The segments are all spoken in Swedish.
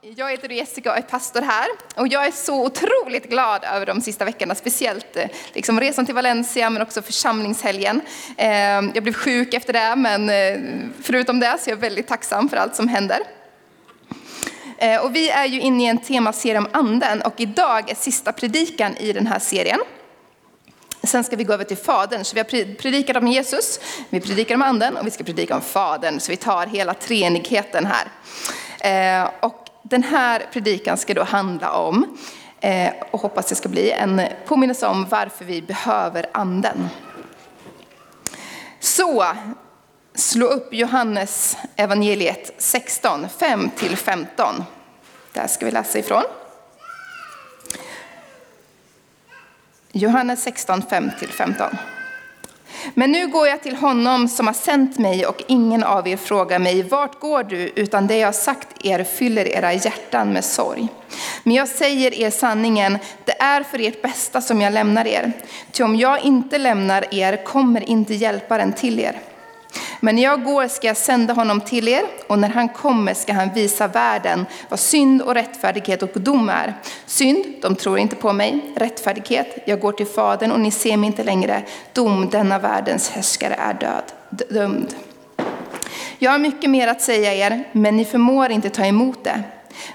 Jag heter Jessica och är pastor här. Och jag är så otroligt glad över de sista veckorna, speciellt eh, liksom resan till Valencia men också församlingshelgen. Ehm, jag blev sjuk efter det, men eh, förutom det så är jag väldigt tacksam för allt som händer. Eh, och vi är ju inne i en temaserie om anden och idag är sista predikan i den här serien. Sen ska vi gå över till Fadern, så vi har predikat om Jesus, vi predikar om anden och vi ska predika om Fadern, så vi tar hela treenigheten här. Och den här predikan ska då handla om, eh, och hoppas det ska bli, en påminnelse om varför vi behöver anden. Så, slå upp Johannes evangeliet 16, 5-15. Där ska vi läsa ifrån. Johannes 16, 5-15. Men nu går jag till honom som har sänt mig och ingen av er frågar mig, vart går du? Utan det jag har sagt er fyller era hjärtan med sorg. Men jag säger er sanningen, det är för ert bästa som jag lämnar er. Ty om jag inte lämnar er kommer inte hjälparen till er. Men när jag går ska jag sända honom till er och när han kommer ska han visa världen vad synd och rättfärdighet och dom är. Synd, de tror inte på mig. Rättfärdighet, jag går till Fadern och ni ser mig inte längre. Dom, denna världens härskare är död, dömd. Jag har mycket mer att säga er, men ni förmår inte ta emot det.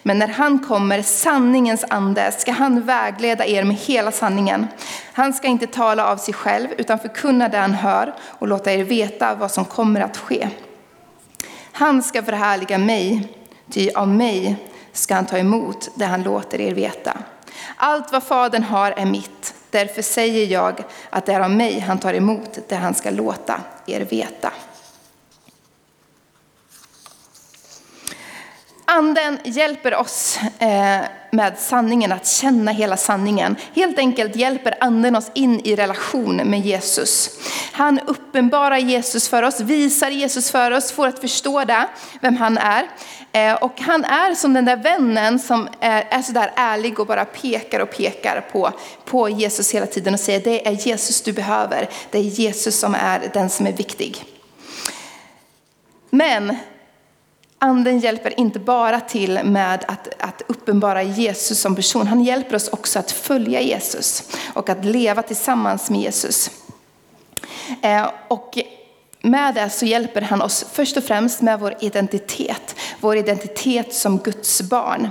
Men när han kommer, sanningens ande, ska han vägleda er med hela sanningen. Han ska inte tala av sig själv utan förkunna det han hör och låta er veta vad som kommer att ske. Han ska förhärliga mig, ty av mig ska han ta emot det han låter er veta. Allt vad Fadern har är mitt, därför säger jag att det är av mig han tar emot det han ska låta er veta. Anden hjälper oss eh, med sanningen, att känna hela sanningen. Helt enkelt hjälper anden oss in i relation med Jesus. Han uppenbarar Jesus för oss, visar Jesus för oss, får att förstå det, vem han är. Eh, och han är som den där vännen som eh, är sådär ärlig och bara pekar och pekar på, på Jesus hela tiden och säger det är Jesus du behöver, det är Jesus som är den som är viktig. Men Anden hjälper inte bara till med att, att uppenbara Jesus som person, han hjälper oss också att följa Jesus och att leva tillsammans med Jesus. Eh, och med det så hjälper han oss först och främst med vår identitet, vår identitet som Guds barn.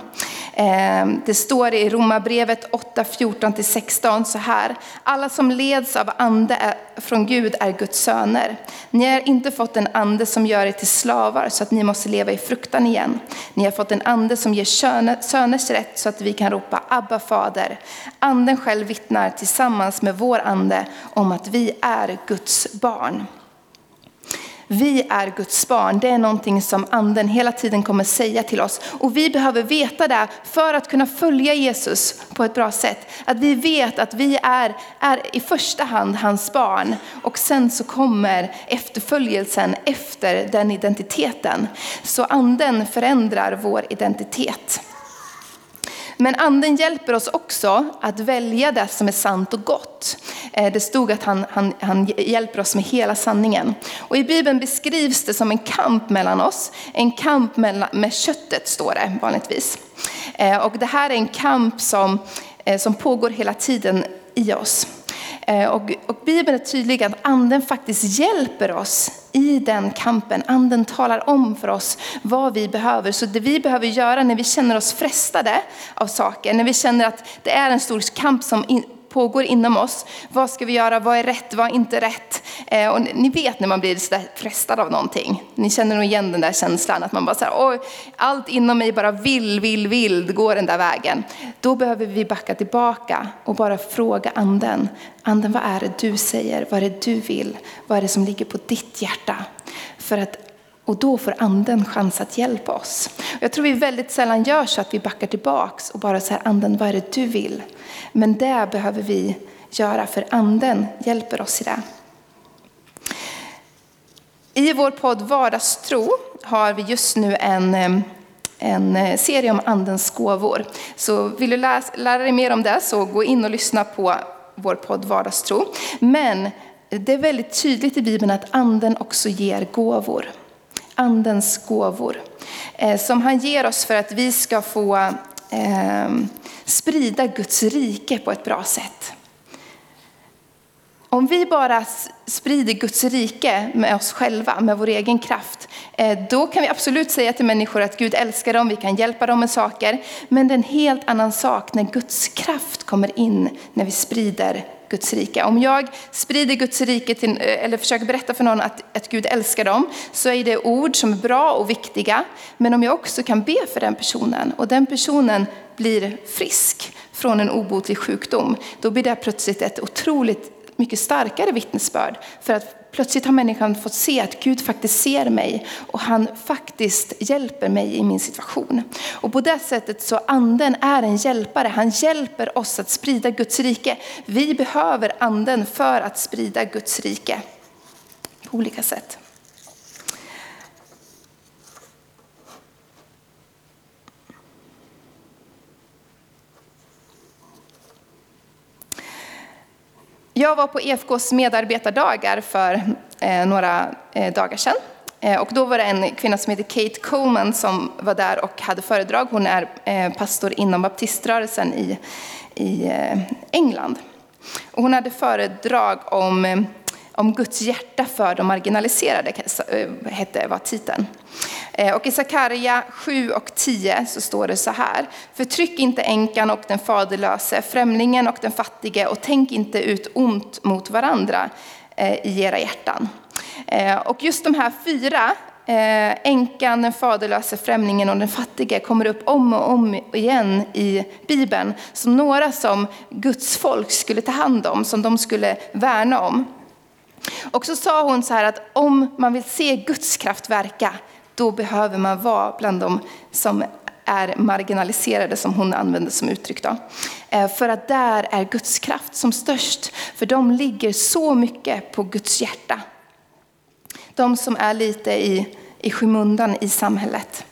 Ehm, det står i Romarbrevet 8, 14-16 så här. Alla som leds av ande från Gud är Guds söner. Ni har inte fått en ande som gör er till slavar så att ni måste leva i fruktan igen. Ni har fått en ande som ger söners rätt så att vi kan ropa Abba fader. Anden själv vittnar tillsammans med vår ande om att vi är Guds barn. Vi är Guds barn. Det är någonting som anden hela tiden kommer säga till oss. Och vi behöver veta det för att kunna följa Jesus på ett bra sätt. Att vi vet att vi är, är i första hand hans barn. Och sen så kommer efterföljelsen efter den identiteten. Så anden förändrar vår identitet. Men anden hjälper oss också att välja det som är sant och gott. Eh, det stod att han, han, han hjälper oss med hela sanningen. Och i Bibeln beskrivs det som en kamp mellan oss. En kamp med köttet står det vanligtvis. Eh, och det här är en kamp som, eh, som pågår hela tiden i oss. Eh, och, och Bibeln är tydlig att anden faktiskt hjälper oss i den kampen. Anden talar om för oss vad vi behöver. Så det vi behöver göra när vi känner oss frestade av saker, när vi känner att det är en stor kamp som pågår inom oss. Vad ska vi göra? Vad är rätt? Vad är inte rätt? Eh, och ni vet när man blir så där frestad av någonting. Ni känner nog igen den där känslan att man bara så här, Oj, allt inom mig bara vill, vill, vill gå den där vägen. Då behöver vi backa tillbaka och bara fråga anden. Anden, vad är det du säger? Vad är det du vill? Vad är det som ligger på ditt hjärta? För att och då får anden chans att hjälpa oss. Jag tror vi väldigt sällan gör så att vi backar tillbaks och bara säger anden, vad är det du vill? Men det behöver vi göra för anden hjälper oss i det. I vår podd Vardagstro har vi just nu en, en eh, serie om andens gåvor. Så vill du läsa, lära dig mer om det så gå in och lyssna på vår podd Vardagstro. Men det är väldigt tydligt i Bibeln att anden också ger gåvor andens gåvor. Eh, som han ger oss för att vi ska få eh, sprida Guds rike på ett bra sätt. Om vi bara sprider Guds rike med oss själva, med vår egen kraft, eh, då kan vi absolut säga till människor att Gud älskar dem, vi kan hjälpa dem med saker. Men det är en helt annan sak när Guds kraft kommer in när vi sprider Guds rike. Om jag sprider Guds rike till, eh, eller försöker berätta för någon att, att Gud älskar dem, så är det ord som är bra och viktiga. Men om jag också kan be för den personen och den personen blir frisk från en obotlig sjukdom, då blir det plötsligt ett otroligt mycket starkare vittnesbörd. För att plötsligt har människan fått se att Gud faktiskt ser mig och han faktiskt hjälper mig i min situation. Och på det sättet så anden är en hjälpare. Han hjälper oss att sprida Guds rike. Vi behöver anden för att sprida Guds rike på olika sätt. Jag var på EFKs medarbetardagar för eh, några eh, dagar sedan. Eh, och då var det en kvinna som heter Kate Coleman som var där och hade föredrag. Hon är pastor inom baptiströrelsen i, i England. Och hon hade föredrag om, om Guds hjärta för de marginaliserade, hette, var titeln. Eh, och i Sakarja 7 och 10 så står det så här. Förtryck inte änkan och den faderlöse, främlingen och den fattige och tänk inte ut ont mot varandra eh, i era hjärtan. Eh, och just de här fyra, änkan, den faderlöse, främlingen och den fattige kommer upp om och om igen i Bibeln som några som Guds folk skulle ta hand om, som de skulle värna om. Och så sa hon så här att om man vill se Guds kraft verka, då behöver man vara bland de som är marginaliserade, som hon använde som uttryck. Då. Eh, för att där är Guds kraft som störst. För de ligger så mycket på Guds hjärta. De som är lite i, i skymundan i samhället.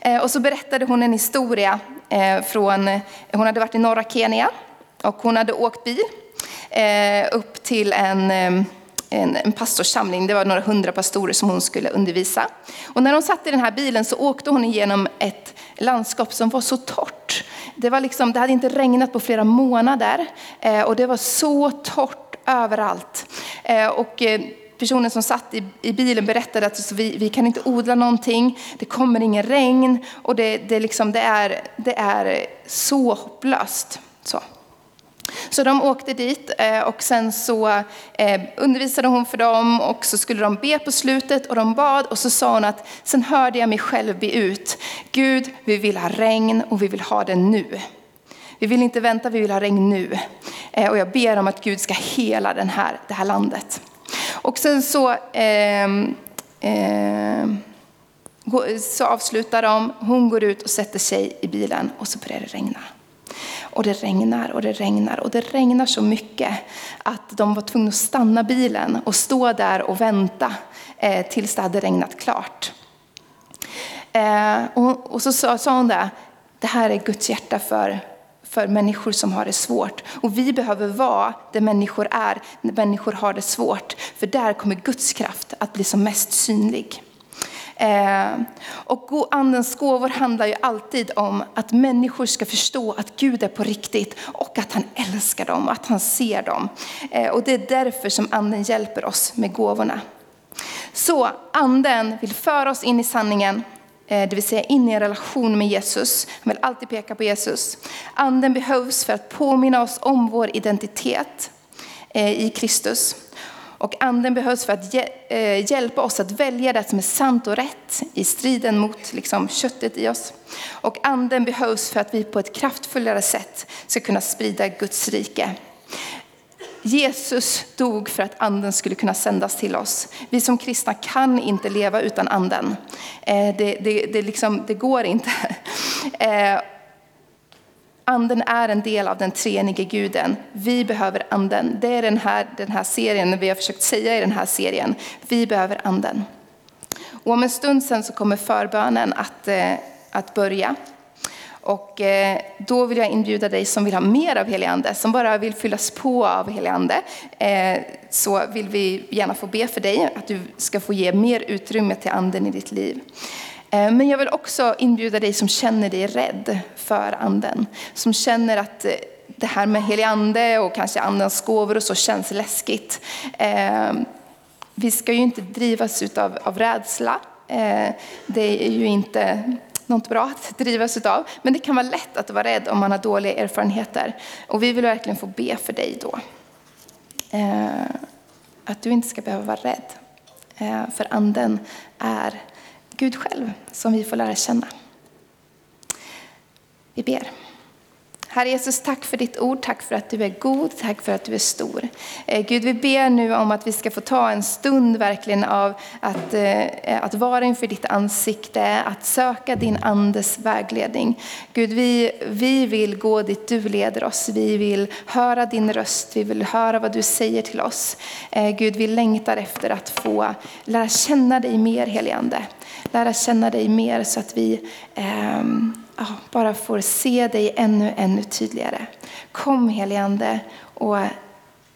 Eh, och så berättade hon en historia eh, från, hon hade varit i norra Kenya och hon hade åkt bil upp till en en, en pastorssamling. Det var några hundra pastorer som hon skulle undervisa. Och när hon satt i den här bilen så åkte hon igenom ett landskap som var så torrt. Det, var liksom, det hade inte regnat på flera månader eh, och det var så torrt överallt. Eh, och, eh, personen som satt i, i bilen berättade att vi, vi, kan inte odla någonting, det kommer ingen regn och det, det, liksom, det, är, det är så hopplöst. Så. Så de åkte dit eh, och sen så eh, undervisade hon för dem och så skulle de be på slutet och de bad och så sa hon att sen hörde jag mig själv be ut. Gud, vi vill ha regn och vi vill ha det nu. Vi vill inte vänta, vi vill ha regn nu. Eh, och jag ber om att Gud ska hela den här, det här landet. Och sen så, eh, eh, så avslutar de, hon går ut och sätter sig i bilen och så börjar det regna. Och det regnar och det regnar och det regnar så mycket att de var tvungna att stanna bilen och stå där och vänta eh, tills det hade regnat klart. Eh, och, så sa hon det, det här är Guds hjärta för, för människor som har det svårt. Och vi behöver vara där människor är när människor har det svårt. För där kommer Guds kraft att bli som mest synlig. Eh, och andens gåvor handlar ju alltid om att människor ska förstå att Gud är på riktigt och att han älskar dem, och att han ser dem. Eh, och det är därför som anden hjälper oss med gåvorna. Så anden vill föra oss in i sanningen, eh, det vill säga in i en relation med Jesus. Han vill alltid peka på Jesus. Anden behövs för att påminna oss om vår identitet eh, i Kristus. Och anden behövs för att eh, hjälpa oss att välja det som är sant och rätt i striden mot liksom, köttet i oss. Och anden behövs för att vi på ett kraftfullare sätt ska kunna sprida Guds rike. Jesus dog för att anden skulle kunna sändas till oss. Vi som kristna kan inte leva utan anden. Eh, det, det, det, liksom, det går inte. Eh, Anden är en del av den treenige guden. Vi behöver anden. Det är den här, den här serien, vi har försökt säga i den här serien. Vi behöver anden. Och om en stund sen så kommer förbönen att, eh, att börja. Och eh, då vill jag inbjuda dig som vill ha mer av helig ande, som bara vill fyllas på av helig ande, eh, så vill vi gärna få be för dig, att du ska få ge mer utrymme till anden i ditt liv. Eh, men jag vill också inbjuda dig som känner dig rädd för anden. Som känner att eh, det här med helig ande och kanske andens gåvor och så känns läskigt. Eh, vi ska ju inte drivas utav av rädsla. Det är ju inte något bra att drivas utav. Men det kan vara lätt att vara rädd om man har dåliga erfarenheter. Och vi vill verkligen få be för dig då. Att du inte ska behöva vara rädd. För anden är Gud själv som vi får lära känna. Vi ber. Herre Jesus, tack för ditt ord, tack för att du är god, tack för att du är stor. Eh, Gud, vi ber nu om att vi ska få ta en stund verkligen av att, eh, att vara inför ditt ansikte, att söka din andes vägledning. Gud, vi, vi vill gå dit du leder oss, vi vill höra din röst, vi vill höra vad du säger till oss. Eh, Gud, vi längtar efter att få lära känna dig mer, heligande. Lära känna dig mer så att vi eh, bara får se dig ännu, ännu tydligare. Kom heligande och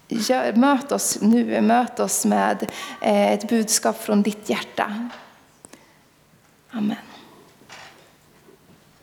gör, möt oss nu, möt oss med eh, ett budskap från ditt hjärta. Amen.